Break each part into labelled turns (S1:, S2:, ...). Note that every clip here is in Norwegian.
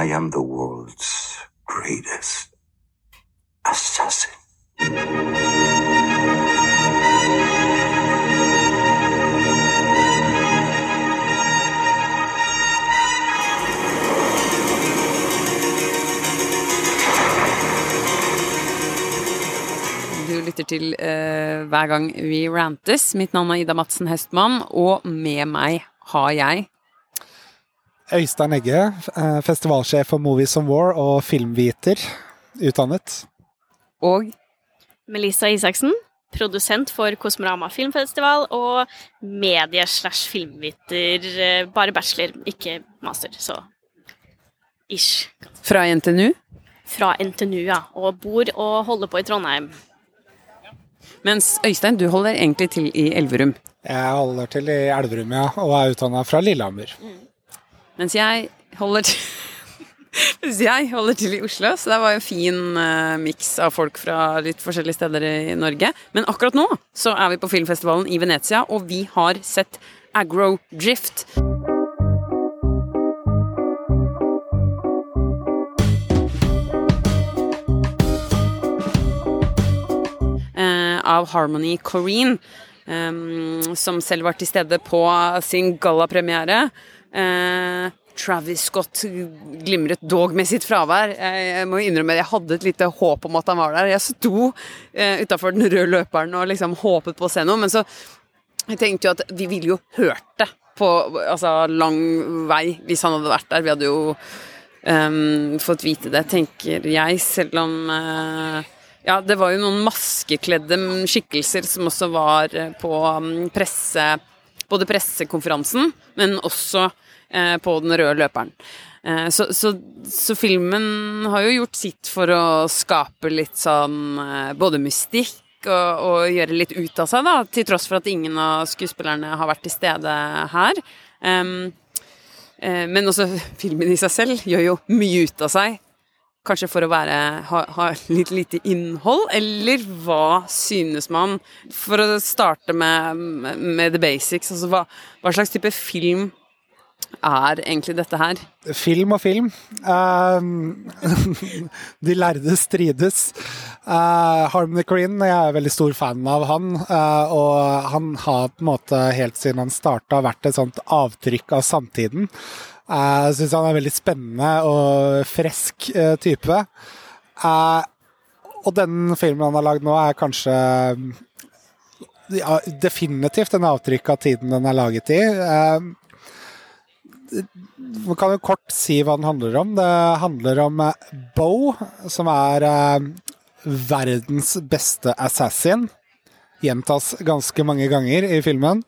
S1: I am the world's greatest assassin.
S2: Du lytter til uh, Hver gang vi rantes. Mitt navn er Ida Madsen Hestmann, og med meg har jeg
S3: Øystein Egge, eh, festivalsjef for Movies on War og filmviter, utdannet.
S2: Og
S4: Melissa Isaksen, produsent for Kosmorama filmfestival og medie-slash-filmviter. eh, Bare bachelor, ikke master, så ish.
S2: fra NTNU.
S4: Fra NTNU, ja. Og bor og holder på i Trondheim.
S2: Mens Øystein, du holder egentlig til i Elverum.
S3: Jeg holder til i Elverum, ja, og er utdanna fra Lillehammer.
S2: Mens jeg holder til Mens jeg holder til i Oslo, så det var jo en fin uh, miks av folk fra litt forskjellige steder i Norge. Men akkurat nå så er vi på filmfestivalen i Venezia, og vi har sett Agro Drift. eh, av Harmony Corrine, um, som selv var til stede på sin gallapremiere. Eh, Travis Scott glimret dog med sitt fravær. Jeg, jeg må innrømme jeg hadde et lite håp om at han var der. Jeg sto eh, utafor den røde løperen og liksom håpet på å se noe, men så jeg tenkte jo at vi ville jo hørt det på altså, lang vei hvis han hadde vært der. Vi hadde jo um, fått vite det, tenker jeg, selv om uh, ja, det var jo noen maskekledde skikkelser som også var eh, på mm, presse Både pressekonferansen, men også eh, på den røde løperen. Eh, så, så, så filmen har jo gjort sitt for å skape litt sånn eh, både mystikk og, og gjøre litt ut av seg, da, til tross for at ingen av skuespillerne har vært til stede her. Eh, men også filmen i seg selv gjør jo mye ut av seg. Kanskje for å være, ha, ha litt lite innhold, eller hva synes man? For å starte med, med the basics, altså hva, hva slags type film er egentlig dette her?
S3: Film og film. Uh, de lærde strides. Uh, Harmony Corrine, jeg er veldig stor fan av han. Uh, og han har på en måte helt siden han starta vært et sånt avtrykk av samtiden. Eh, Jeg syns han er en veldig spennende og frisk eh, type. Eh, og den filmen han har lagd nå, er kanskje ja, definitivt en avtrykk av tiden den er laget i. Man kan jo kort si hva den handler om. Det handler om Bo, som er verdens beste assassin. Gjentas ganske mange ganger i filmen.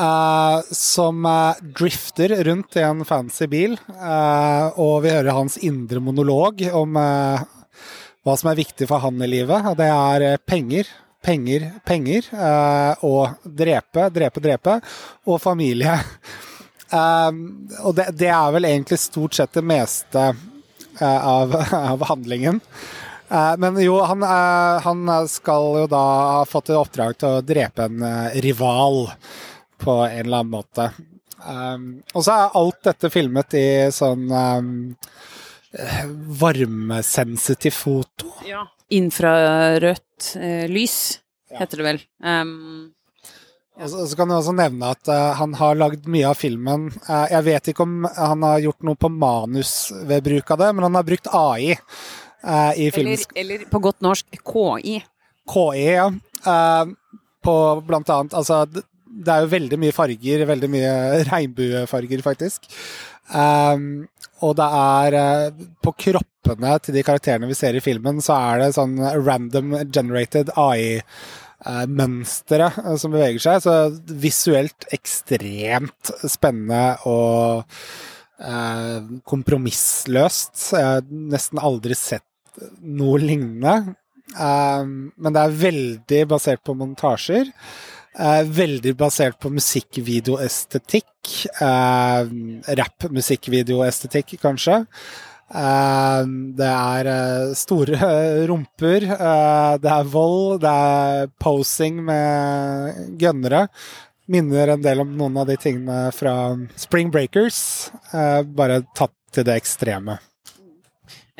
S3: Eh, som uh, drifter rundt i en fancy bil, uh, og vi hører hans indre monolog om hva som er viktig for han i livet. Og det er penger, penger, penger. og drepe, drepe, drepe. Og familie. Og det, det er vel egentlig stort sett det meste av, av handlingen. Men jo, han, han skal jo da ha fått i oppdrag til å drepe en rival på en eller annen måte. Um, og så er alt dette filmet i sånn um, eh, varmesensitiv foto.
S2: Ja. Infrarødt uh, lys, heter det vel. Um,
S3: Og så, så kan du også nevne at uh, han har lagd mye av filmen. Uh, jeg vet ikke om han har gjort noe på manus ved bruk av det, men han har brukt AI i filmen.
S2: eller, eller på godt norsk KI.
S3: KI, ja. På blant annet Altså, det er jo veldig mye farger, veldig mye regnbuefarger, faktisk. Um, og det er eh, På kroppene til de karakterene vi ser i filmen, så er det sånn random generated AI-mønstre som beveger seg. Så visuelt ekstremt spennende og uh, kompromissløst. Jeg har nesten aldri sett noe lignende. Um, men det er veldig basert på montasjer. Eh, veldig basert på musikkvideoestetikk. Eh, Rapp-musikkvideoestetikk, kanskje. Eh, det er eh, store rumper, eh, det er vold, det er posing med gønnere. Minner en del om noen av de tingene fra Spring Breakers, eh, bare tatt til det ekstreme.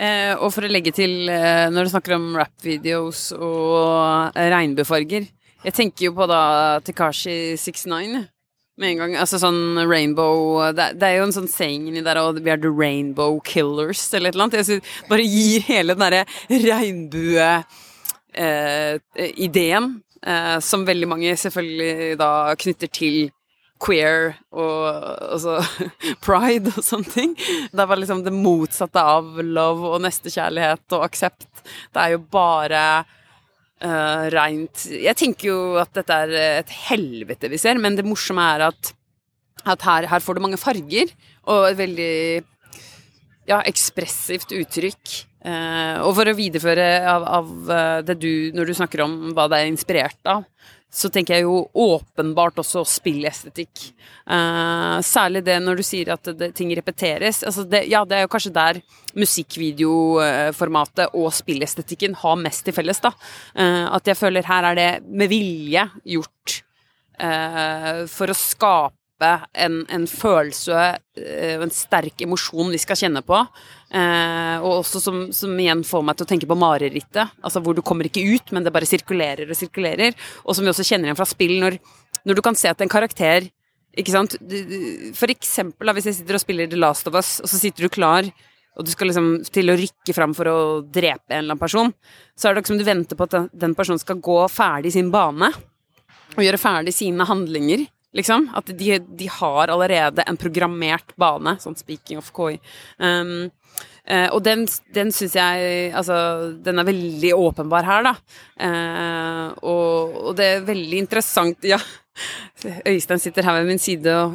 S2: Eh, og for å legge til, når du snakker om rap-videos og regnbuefarger Jeg tenker jo på da Tekashi 69 med en gang. Altså sånn rainbow Det, det er jo en sånn saying inni der og vi er the rainbow killers eller et eller annet. Jeg synes, bare gir hele den derre regnbue-ideen, eh, som veldig mange selvfølgelig da knytter til queer og altså, pride og sånne ting. Det var liksom det motsatte av love og nestekjærlighet og aksept. Det er jo bare uh, reint Jeg tenker jo at dette er et helvete vi ser, men det morsomme er at, at her, her, får du mange farger og et veldig ja, ekspressivt uttrykk. Uh, og for å videreføre av, av eh, det du, når du snakker om hva det er inspirert av, så tenker jeg jo åpenbart også spillestetikk. Uh, særlig det når du sier at det, ting repeteres. Altså det, ja, det er jo kanskje der musikkvideoformatet og spillestetikken har mest til felles, da. Uh, at jeg føler her er det med vilje gjort uh, for å skape en, en følelse og en sterk emosjon vi skal kjenne på. Eh, og også som, som, igjen får meg til å tenke på marerittet. Altså hvor du kommer ikke ut, men det bare sirkulerer og sirkulerer. Og som vi også kjenner igjen fra spill, når, når du kan se at en karakter ikke sant? For eksempel da, hvis jeg sitter og spiller The Last of Us, og så sitter du klar og du skal liksom til å rykke fram for å drepe en eller annen person, så er det ikke som du venter på at den personen skal gå ferdig sin bane og gjøre ferdig sine handlinger. Liksom. At de, de har allerede en programmert bane, sånn speaking of KI. Um, Uh, og den, den syns jeg Altså, den er veldig åpenbar her, da. Uh, og, og, det er veldig interessant Ja, Øystein sitter her ved min side og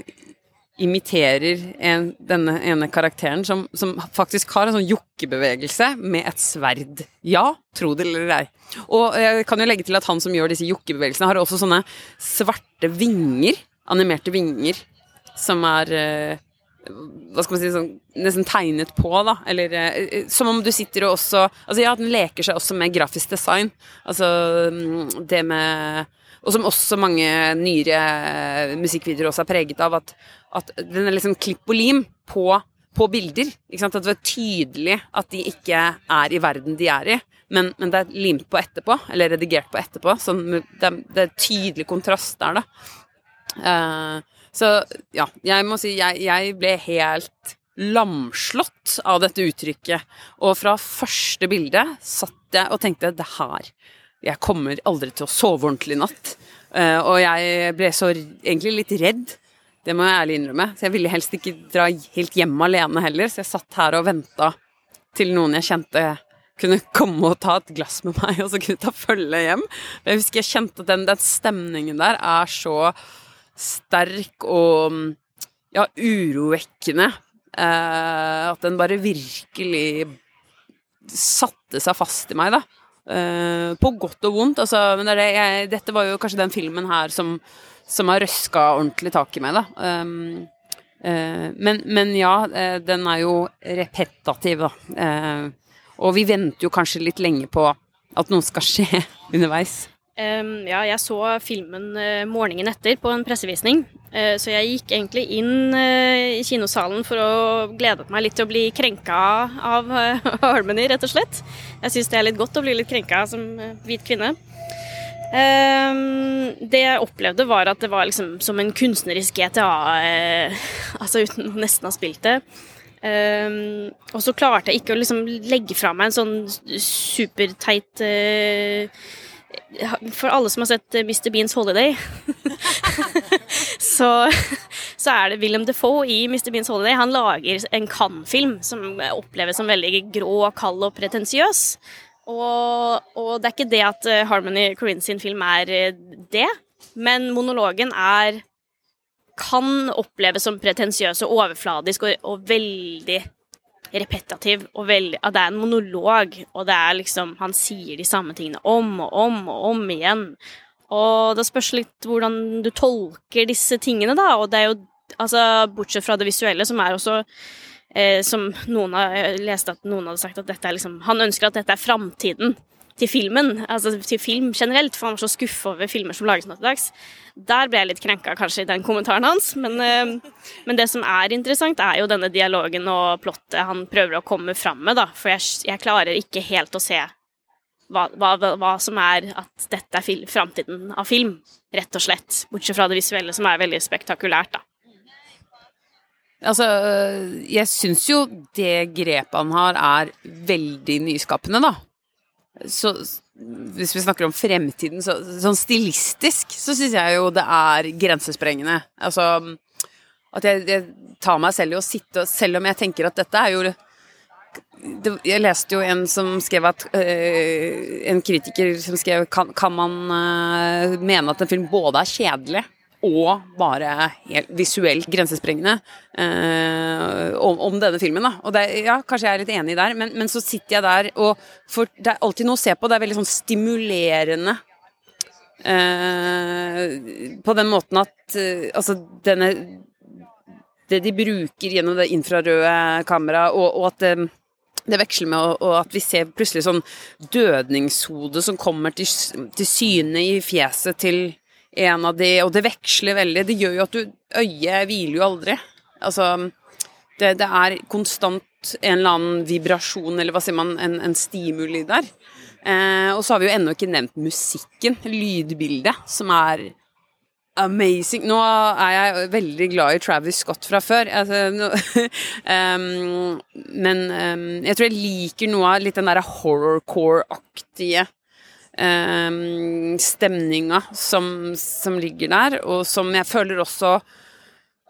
S2: imiterer en, denne ene karakteren som, som, faktisk har en sånn jokkebevegelse med et sverd. Ja, tro det eller ei. Og jeg kan jo legge til at han som gjør disse jokkebevegelsene, har også sånne svarte vinger, animerte vinger, som er uh, hva skal man si, sånn, nesten tegnet på, da. Eller eh, som om du sitter og også Altså ja, den leker seg også med grafisk design. Altså mm, det med Og som også mange nyere musikkvideoer også er preget av, at, at den er liksom klipp og lim på, på bilder. At det er tydelig at de ikke er i verden de er i. Men, men det er limt på etterpå, eller redigert på etterpå. Sånn, det, er, det er tydelig kontrast der, da. Uh, så ja, jeg må si jeg, jeg ble helt lamslått av dette uttrykket. Og fra første bilde satt jeg og tenkte det her Jeg kommer aldri til å sove ordentlig i natt. Uh, og jeg ble så egentlig litt redd. Det må jeg ærlig innrømme. Så jeg ville helst ikke dra helt hjem alene heller, så jeg satt her og venta til noen jeg kjente kunne komme og ta et glass med meg, og så kunne ta følge hjem. Jeg husker jeg kjente at den, den stemningen der er så sterk og ja, urovekkende. Eh, at den bare virkelig satte seg fast i meg, da. Eh, på godt og vondt. Altså, men det jeg, dette var jo kanskje den filmen her som, som har røska ordentlig tak i meg, da. Um, uh, men, men, ja, uh, den er jo repetativ, da. Og vi venter jo kanskje litt lenge på at noe skal skje underveis.
S4: Um, ja, jeg så filmen morgenen etter på en pressevisning. Uh, så jeg gikk egentlig inn uh, i kinosalen for å glede meg litt til å bli krenka av Harmony, rett og slett. Jeg syns det er litt godt å bli litt krenka som hvit kvinne. Um, det jeg opplevde, var at det var liksom som en kunstnerisk GTA, altså uten nesten å ha spilt det. Um, og så klarte jeg ikke å liksom legge fra meg en sånn superteit for alle som har sett eh, Mr. Beans Holiday, så, så, er det Willem Defoe i Mr. Beans Holiday. Han lager en Cannes-film som oppleves som veldig grå, kald og pretensiøs. Og, og, det er ikke det at eh, Harmony Corinne sin film er eh, det, men monologen er kan oppleves som pretensiøs og overfladisk og, og veldig repetativ og veldig At det er en monolog, og det er liksom Han sier de samme tingene om og om og om igjen. Og det spørs litt hvordan du tolker disse tingene, da. Og det er jo Altså, bortsett fra det visuelle, som er også eh, Som noen har lest at noen hadde sagt at dette er liksom Han ønsker at dette er framtiden. Til filmen, altså til film generelt, for han var så skuffa over filmer som lages nå til dags. Der ble jeg litt krenka kanskje i den kommentaren hans, men, uh, men, det som er interessant, er jo denne dialogen og plottet han prøver å komme fram med, da, for jeg, jeg klarer ikke helt å se hva, hva, hva, som er at dette er framtiden av film, rett og slett. Bortsett fra det visuelle, som er veldig spektakulært, da.
S2: Altså, jeg syns jo det grepet han har, er veldig nyskapende, da. Så hvis vi snakker om fremtiden, så sånn stilistisk så syns jeg jo det er grensesprengende. Altså at jeg, jeg, tar meg selv i å sitte og Selv om jeg tenker at dette er jo det, Jeg leste jo en som skrev at øh, En kritiker som skrev kan, kan man øh, mene at en film både er kjedelig og bare helt visuelt grensesprengende eh, om, om, denne filmen. Da. Og det, ja, kanskje jeg er litt enig der, men, men, så sitter jeg der og For det er alltid noe å se på. Det er veldig sånn stimulerende. Eh, på den måten at eh, altså denne Det de bruker gjennom det infrarøde kameraet, og, og, at det, det veksler med og at vi ser plutselig sånn dødningshode som kommer til, til syne i fjeset til en av de Og det veksler veldig. Det gjør jo at du Øyet hviler jo aldri. Altså det, det, er konstant en eller annen vibrasjon, eller hva sier man, en, en stimuli der. Eh, og så har vi jo ennå ikke nevnt musikken, lydbildet, som er amazing. Nå er jeg veldig glad i Travis Scott fra før, altså, no, um, men um, jeg tror jeg liker noe av litt den derre horrorcore-aktige um, stemninga som, som, ligger der, og som jeg føler også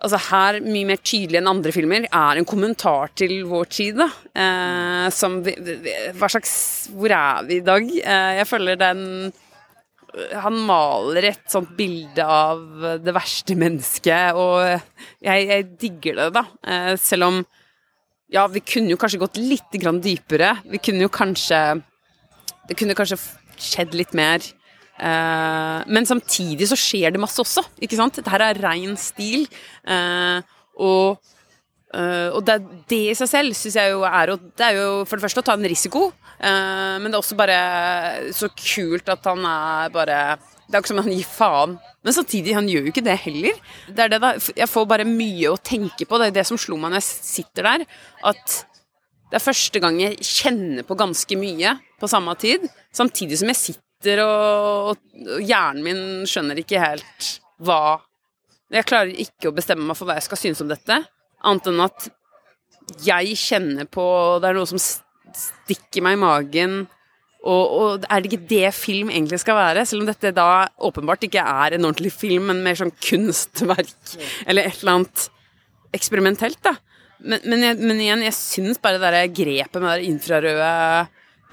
S2: Altså her, mye mer tydelig enn andre filmer, er en kommentar til vår tid. da. Uh, som Hva slags Hvor er vi i dag? Uh, jeg føler den han maler et sånt bilde av det verste mennesket, og jeg, jeg digger det, da. Selv om Ja, vi kunne jo kanskje gått litt dypere. Vi kunne jo kanskje Det kunne kanskje skjedd litt mer. Uh, men samtidig så skjer det masse også, ikke sant? Dette er rein stil. Uh, og, uh, og det, det, i seg selv syns jeg jo er å Det er jo for det første å ta en risiko, men det er også bare så kult at han er bare Det er ikke som han gir faen. Men samtidig, han gjør jo ikke det heller. Det er det da, Jeg får bare mye å tenke på. Det er det som slo meg når jeg sitter der. At det er første gang jeg kjenner på ganske mye på samme tid, samtidig som jeg sitter og, og hjernen min skjønner ikke helt hva Jeg klarer ikke å bestemme meg for hva jeg skal synes om dette, annet enn at jeg kjenner på Det er noe som stikker meg i magen. Og, og, er det ikke det film egentlig skal være? Selv om dette da åpenbart ikke er en ordentlig film, men mer sånn kunstverk eller et eller annet eksperimentelt, da. Men, men, jeg, men, igjen, jeg syns bare det der grepet med det infrarøde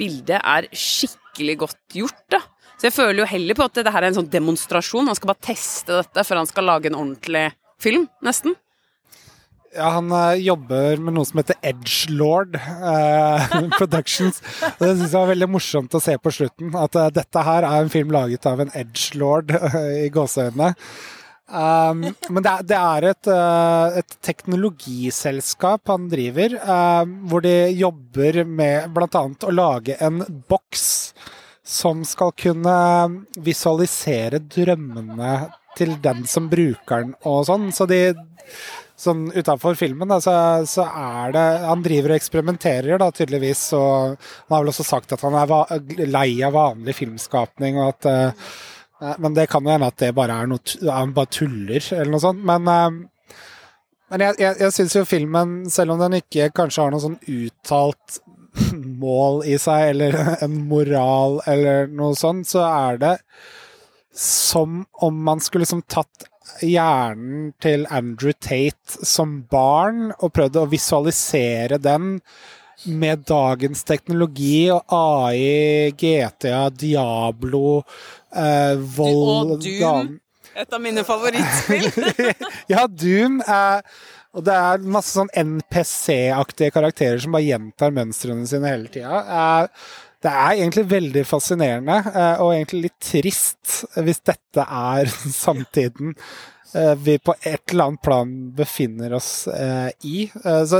S2: bildet er skikkelig godt gjort, da. Så jeg føler jo heller på at det her er en sånn demonstrasjon. Han skal bare teste dette før han skal lage en ordentlig film, nesten.
S3: Ja, han uh, jobber med noe som heter Edgelord uh, Productions. Og det syns jeg var veldig morsomt å se på slutten. At uh, dette her er en film laget av en edgelord i gåseøynene. Um, men det, det er et, uh, et, teknologiselskap han driver, uh, hvor de jobber med bl.a. å lage en boks som skal kunne visualisere drømmene til den som bruker den og sånn. Så de sånn utafor filmen, da, så, så, er det Han driver og eksperimenterer, da, tydeligvis. Og han har vel også sagt at han er lei av vanlig filmskapning, og at uh, men det kan jo hende at det bare er noe Han bare tuller, eller noe sånt. Men, eh, men jeg, jeg, jeg syns jo filmen, selv om den ikke kanskje har noe sånn uttalt mål i seg, eller en moral, eller noe sånt, så er det som om man skulle liksom tatt hjernen til Andrew Tate som barn og prøvd å visualisere den med dagens teknologi og AI, GTA, Diablo, eh, vold
S2: Og Doom. Et av mine favorittspill.
S3: ja, Doom. Eh, og det er masse sånn NPC-aktige karakterer som bare gjentar mønstrene sine hele tida. Eh, det er egentlig veldig fascinerende, eh, og egentlig litt trist hvis dette er samtiden vi på et eller annet plan befinner oss i. Så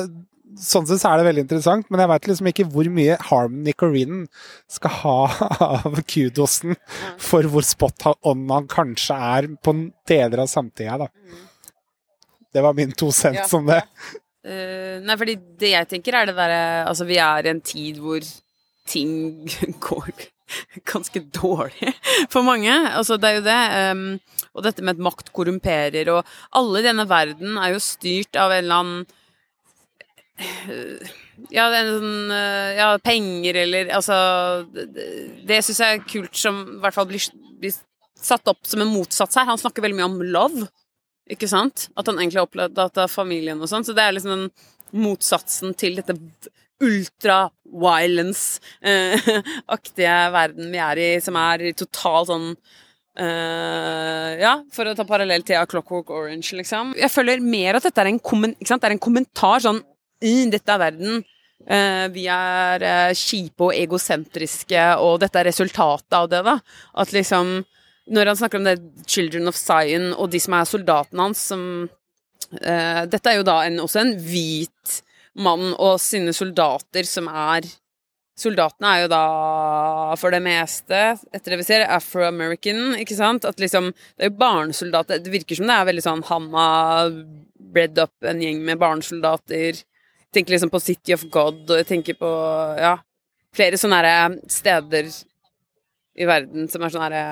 S3: sånn sett så er det veldig interessant, men jeg veit liksom ikke hvor mye Harmony Corrinen skal ha av kudosen for hvor spot on han kanskje er på deler av samtida, da. Det var min to cents
S2: Ja.
S3: om det.
S2: Uh, nei, fordi det jeg tenker er det derre Altså, vi er i en tid hvor ting går ganske dårlig for mange. Altså, det er jo det. Um, og dette med at makt korrumperer, og alle i denne verden er jo styrt av en eller annen ja, er sånn eh, Ja, penger eller Altså Det, det syns jeg er kult som i hvert fall blir, blir satt opp som en motsats her. Han snakker veldig mye om love. Ikke sant? At han egentlig har opplevd at det er familien og sånn. Så det er liksom den motsatsen til dette ultra-violence-aktige verden vi er i, som er totalt total sånn Uh, Ja, for å ta parallell til A Clockwork Orange, liksom. Jeg føler mer at dette er en, kommen, er en kommentar sånn «Mm, Dette er verden. Eh, vi er eh, kjipe og egosentriske, og dette er resultatet av det, da. At liksom Når han snakker om det Children of Zion og de som er soldatene hans, som eh, Dette er jo da en, også en hvit mann og sine soldater som er Soldatene er jo da for det meste, etter det vi ser, afro-american, ikke sant? At liksom Det er jo barnesoldater Det virker som det er veldig sånn Han har bredd up en gjeng med barnesoldater. Tenker liksom på City of God, og jeg tenker på ja, flere sånne steder i verden som er sånn herre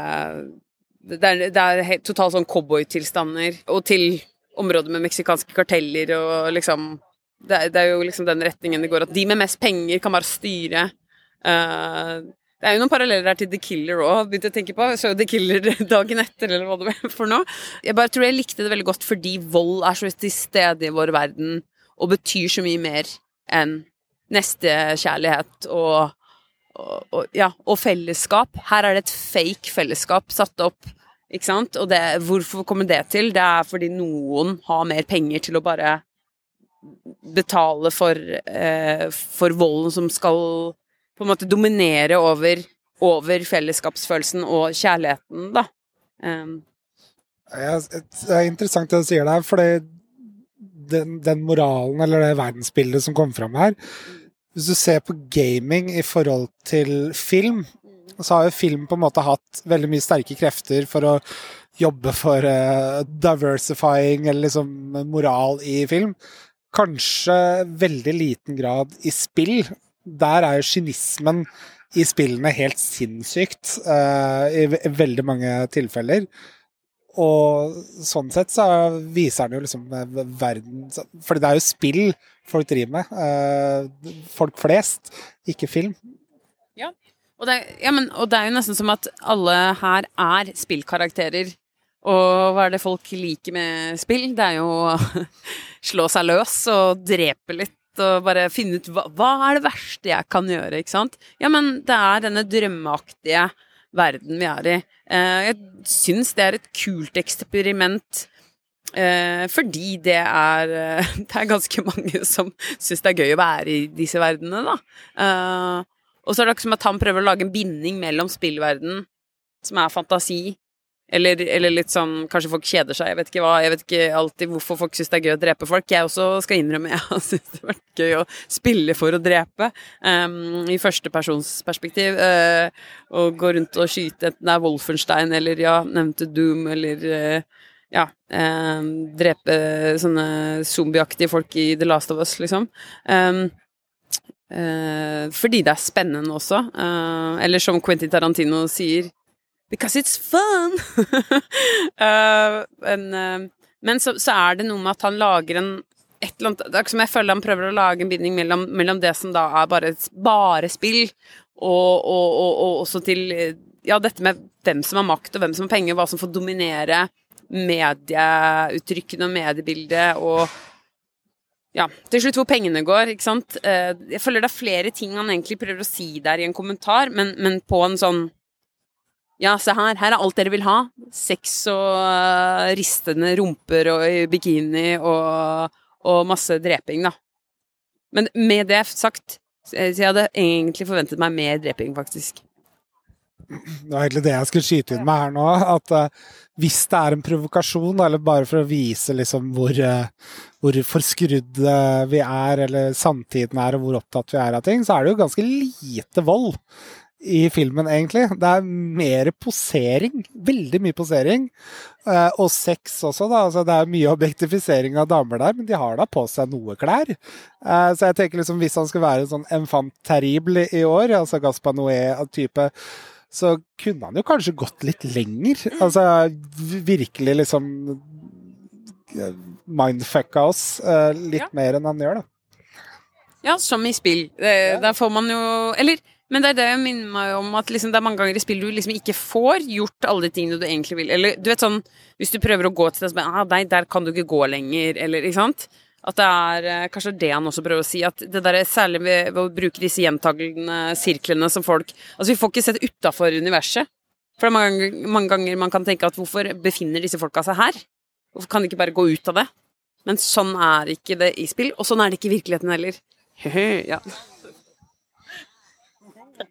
S2: Det er, det er helt, totalt sånn cowboytilstander. Og til områder med meksikanske karteller og liksom det, er- det er jo liksom den retningen det går, at de med mest penger kan bare styre. Uh, det er jo noen paralleller her til The Killer òg, begynte jeg å tenke på. Jeg så The Killer dagen etter, eller hva det var for noe. Jeg bare tror jeg likte det veldig godt fordi vold er så til stede i vår verden og betyr så mye mer enn nestekjærlighet og, og, og, ja, og fellesskap. Her er det et fake fellesskap satt opp, ikke sant? Og det, hvorfor kommer det til? Det er fordi noen har mer penger til å bare betale for, eh, for volden som skal på en måte dominere over, over fellesskapsfølelsen og kjærligheten, da. Um,
S3: Det er interessant det du sier der, for den, den moralen, eller det verdensbildet som kom fram her Hvis du ser på gaming i forhold til film, så har jo film på en måte hatt veldig mye sterke krefter for å jobbe for uh, diversifying eller liksom moral i film. Kanskje veldig liten grad i spill. Der er jo kynismen i spillene helt sinnssykt uh, i ve- veldig mange tilfeller. Og sånn sett så viser den jo liksom verden For det er jo spill folk driver med. eh, folk flest, ikke film.
S2: Og det, ja, men, og det er jo nesten som at alle her er spillkarakterer. Og hva er det folk liker med spill? Det er jo å slå seg løs og drepe litt. Og bare finne ut hva, hva er det verste jeg kan gjøre, ikke sant? Ja, men det er denne drømmeaktige verden vi er i. Eh, jeg syns det er et kult eksperiment. Eh, fordi det er eh, Det er ganske mange som syns det er gøy å være i disse verdenene, da. Og så er det akkurat som at han prøver å lage en binding mellom spillverden, som er fantasi, eller, eller litt sånn Kanskje folk kjeder seg, jeg vet ikke hva. Jeg vet ikke alltid hvorfor folk syns det er gøy å drepe folk. Jeg også skal innrømme jeg har syntes det har vært gøy å spille for å drepe, um, i førstepersonsperspektiv. Uh, og gå rundt og skyte, enten det er Wolfenstein eller ja, nevnte Doom eller uh, ja, eh, drepe sånne zombieaktige folk i The Last of Us, liksom. Um, eh, fordi det er spennende også. Eh, eller som Quentin Tarantino sier Because it's fun! uh, men uh, men så, så er det noe med at han lager en et eller annet, Det er ikke som jeg føler han prøver å lage en binding mellom, mellom det som da er bare, bare spill, og, og, og, og også til eh, ja, dette med hvem som har makt og hvem som har penger, hva som får dominere medieuttrykkene og mediebildet, og ja, til slutt hvor pengene går, ikke sant. Eh, Jeg føler det er flere ting han egentlig prøver å si der i en kommentar, men, men på en sånn ja, se her, her er alt dere vil ha. Sex og eh, ristende rumper og bikini og, og masse dreping, da. Men med det sagt, så jeg hadde egentlig forventet meg mer dreping, faktisk.
S3: Det var egentlig det jeg skulle skyte inn med her nå. At uh, hvis det er en provokasjon, eller bare for å vise liksom hvor, uh, hvor forskrudd vi er, eller samtiden er, og hvor opptatt vi er av ting, så er det jo ganske lite vold i filmen, egentlig. Det er mer posering. Veldig mye posering. Eh, og sex også, da. Altså, det er mye objektifisering av damer der, men de har da på seg noe klær. Eh, så jeg tenker liksom, hvis han skal være en sånn enfant terrible i år, altså Gaspar Noé-type, så kunne han jo kanskje gått litt lenger. Altså virkelig liksom eh, mindfucka oss litt ja. mer enn han gjør, da.
S2: Ja, som i spill. Der får man jo Eller men det er det jeg minner meg om at liksom, det er mange ganger i spill du liksom ikke får gjort alle de tingene du egentlig vil. Eller du vet sånn Hvis du prøver å gå til det som ah, Nei, der kan du ikke gå lenger, eller ikke sant? At det er eh, kanskje det han også prøver å si. At det der, Særlig ved, ved å bruke disse gjentagende sirklene som folk Altså, vi får ikke sett utafor universet. For det er mange, mange, ganger man kan tenke at hvorfor befinner disse folka seg her? Hvorfor kan de ikke bare gå ut av det? Men sånn er ikke det i spill, og sånn er det ikke i virkeligheten heller. ja.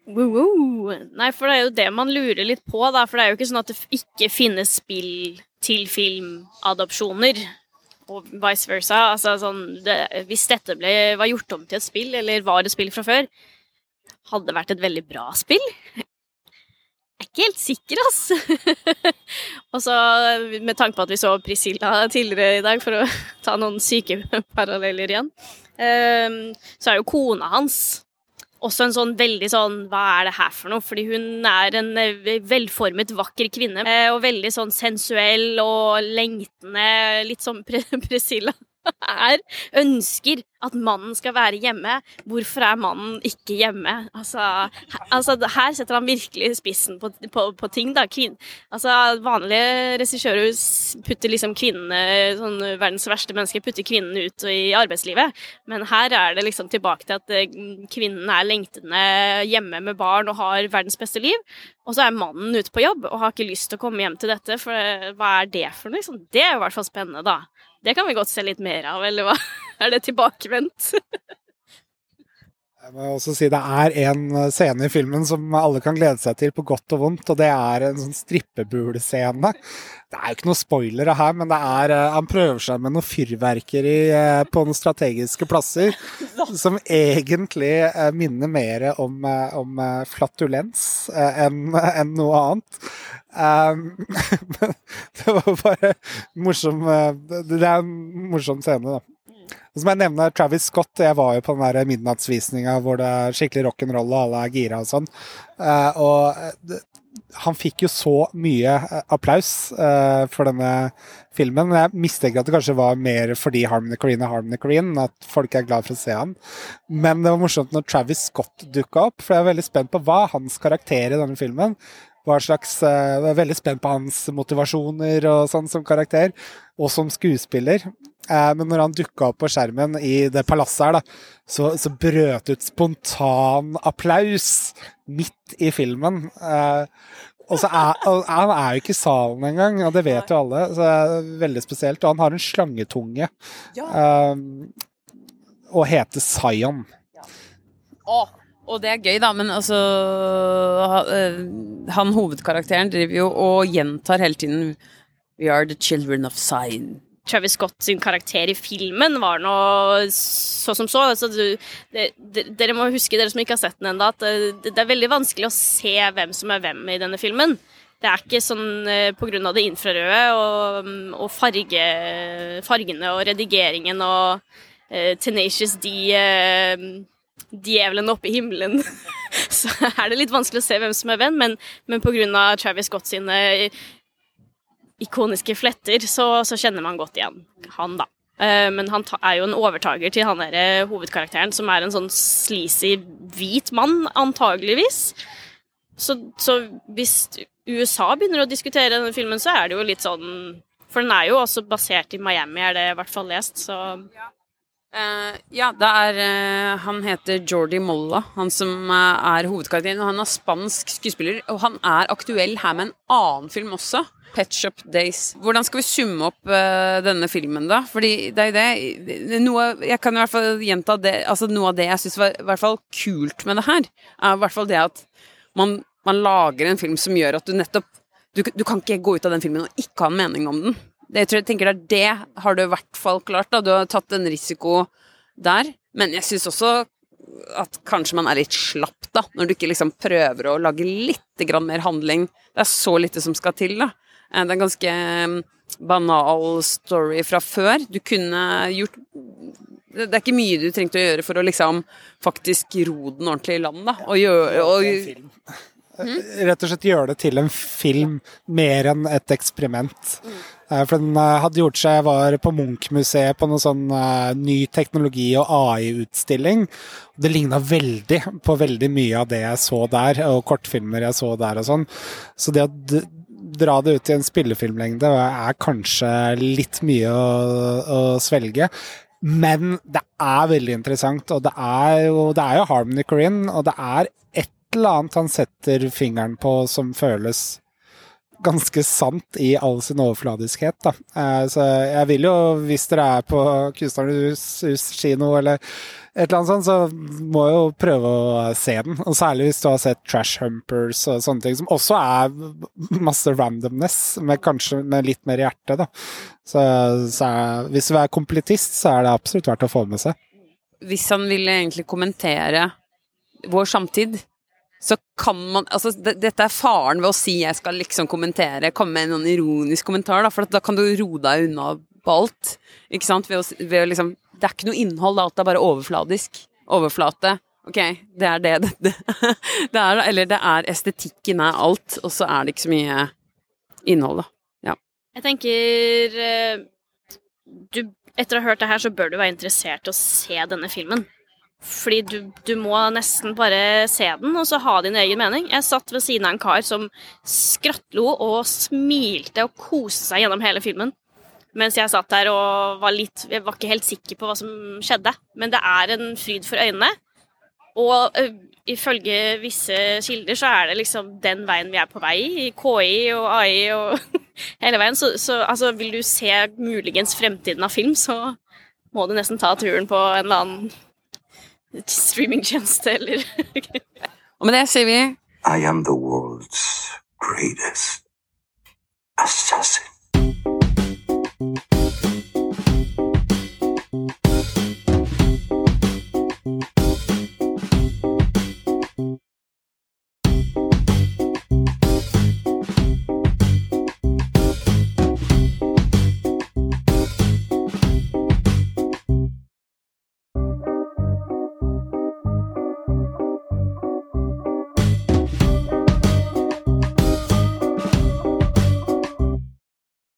S4: Woo -woo. Nei, for det er jo det man lurer litt på, da. For det er jo ikke sånn at det ikke finnes spill til filmadopsjoner. Og vice versa. Altså sånn det, Hvis dette ble, var gjort om til et spill, eller var et spill fra før, hadde det vært et veldig bra spill. Jeg er ikke helt sikker, ass. og så, med tanke på at vi så Priscilla tidligere i dag, for å ta noen syke paralleller igjen, ehm, så er jo kona hans også en sånn veldig sånn Hva er det her for noe? Fordi hun er en eh, velformet, vakker kvinne. Eh, og veldig sånn sensuell og lengtende. Litt sånn Priscilla er. Ønsker at mannen skal være hjemme. Hvorfor er mannen ikke hjemme? Altså, altså her setter han virkelig spissen på, på, på ting, da. Kvin, altså, vanlige regissører putter liksom kvinnene, sånn verdens verste mennesker, putter kvinnene ut i arbeidslivet. Men her er det liksom tilbake til at eh, kvinnen er lengtende hjemme med barn og har verdens beste liv. Og så er mannen ute på jobb og har ikke lyst til å komme hjem til dette, for hva er det for noe? Liksom? Det er jo i hvert fall spennende, da. Det kan vi godt se litt mer av, eller hva? Er det tilbakevendt?
S3: Jeg må også si Det er en scene i filmen som alle kan glede seg til på godt og vondt, og det er en sånn strippebulscene. Det er jo ikke noe spoilere her, men det er, eh, han prøver seg med noe fyrverkeri eh, på noen strategiske plasser som egentlig eh, minner mer om, om flatulens enn enn noe annet. Men det var bare morsom Det er en morsom scene, da. Og så må jeg nevne Travis Scott. Jeg var jo på den der midnattsvisninga hvor det er skikkelig rock'n'roll og alle er gira og sånn. Uh, og han fikk jo så mye eh, applaus for denne filmen. Men Jeg mistenker at det kanskje var mer fordi Harmony Corrine er Harmony Corrine, at folk er glad for å se han. Men det var morsomt når Travis Scott dukka opp, for jeg er veldig spent på hva hans karakter i denne filmen hva slags Jeg uh, er veldig spent på hans motivasjoner og sånn som karakter, og som skuespiller. Uh, men når han dukka opp på skjermen i det palasset her, da, så, så brøt ut spontan applaus midt i filmen. Uh, og så er, Han er jo ikke i salen engang, og det vet jo alle. Så det er veldig spesielt. Og han har en slangetunge. Ja. og heter Sion. Ja.
S2: Å, og det er gøy, da, men altså eh, Han hovedkarakteren driver jo og gjentar hele tiden We are the children of sign.
S4: Travis Scott sin karakter i filmen var nå så som så. Altså, du, det, dere må huske, dere som ikke har sett den ennå, at det, det, er veldig vanskelig å se hvem som er hvem i denne filmen. Det er ikke sånn pga. grunn av det infrarøde og, og farge, fargene og redigeringen og uh, Tenacious D uh, djevelen oppe i himmelen, så er det litt vanskelig å se hvem som er venn, men, men pga. Travis Scott sine ikoniske fletter, så, så, kjenner man godt igjen han, da. Eh, men han er jo en overtaker til han der eh, hovedkarakteren, som er en sånn sleazy hvit mann, antageligvis. Så, så, hvis USA begynner å diskutere denne filmen, så er det jo litt sånn For den er jo også basert i Miami, er det i hvert fall lest, så ja.
S2: Uh, ja, det er uh, Han heter Jordi Molla, han som uh, er hovedkarakteren. Og han er spansk skuespiller, og han er aktuell her med en annen film også. Pet Shop Days. Hvordan skal vi summe opp denne filmen, da? Fordi det er det noe, Jeg kan i hvert fall gjenta det altså Noe av det jeg syns var i hvert fall kult med det her, er i hvert fall det at man man lager en film som gjør at du nettopp du, du, kan ikke gå ut av den filmen og ikke ha en mening om den. Det, jeg, tror, jeg tenker det, det har du i hvert fall klart. da, Du har tatt en risiko der. Men jeg syns også at kanskje man er litt slapp, da, når du ikke liksom prøver å lage litt grann mer handling. Det er så lite som skal til, da. Eh, det er en ganske mm, banal story fra før. Du kunne gjort Det er ikke mye du trengte å gjøre for å liksom faktisk ro den ordentlig i land, da. Og gjøre og,
S3: Rett og slett gjøre det til en film mer enn et eksperiment. Eh, For den eh, hadde gjort seg Jeg var på Munch-museet på noe sånn eh, ny teknologi- og AI-utstilling. Det ligna veldig på veldig mye av det jeg så der, og kortfilmer jeg så der og sånn. Så det å dra det ut i en spillefilmlengde er kanskje litt mye å, å svelge. Men det er veldig interessant, og det er jo, det er jo Harmony Corinne, og det er et eller annet han setter fingeren på som føles ganske sant i all sin overfladiskhet, da. Eh, Så jeg vil jo, hvis dere er på Kunstnernes kino eller et eller annet sånt, så må jeg jo prøve å se den. Og særlig hvis du har sett Trash Humpers og sånne ting, som også er masse randomness, med kanskje med litt mer hjerte, da. Så, så er, hvis du er kompletist, så er det absolutt verdt å få med seg.
S2: hvis han ville egentlig kommentere vår samtid, så kan man Altså, det, dette er faren ved å si 'jeg skal liksom kommentere', komme med en sånn ironisk kommentar, da, for da kan du roe deg unna på alt. Ikke sant? Ved å, ved å liksom Det er ikke noe innhold, alt er bare overfladisk. Overflate. Ok, det er det det, det er, Eller det er estetikken er alt, og så er det ikke så mye innhold, da.
S4: Jeg tenker eh, du, Etter å ha hørt det her, så bør du være interessert i å se denne filmen. Fordi du, du må nesten bare se den, og så ha din egen mening. Jeg satt ved siden av en kar som skrattlo og smilte og koste seg gjennom hele filmen. Mens jeg satt der og var litt Jeg var ikke helt sikker på hva som skjedde. Men det er en fryd for øynene. Og ø, ifølge visse kilder så er det liksom den veien vi er på vei i. KI og AI og hele veien. Så, så altså, vil du se muligens fremtiden av film, så må du nesten ta turen på en eller annen streamingtjeneste eller
S2: Og med det sier vi
S1: I am the world's greatest assassin.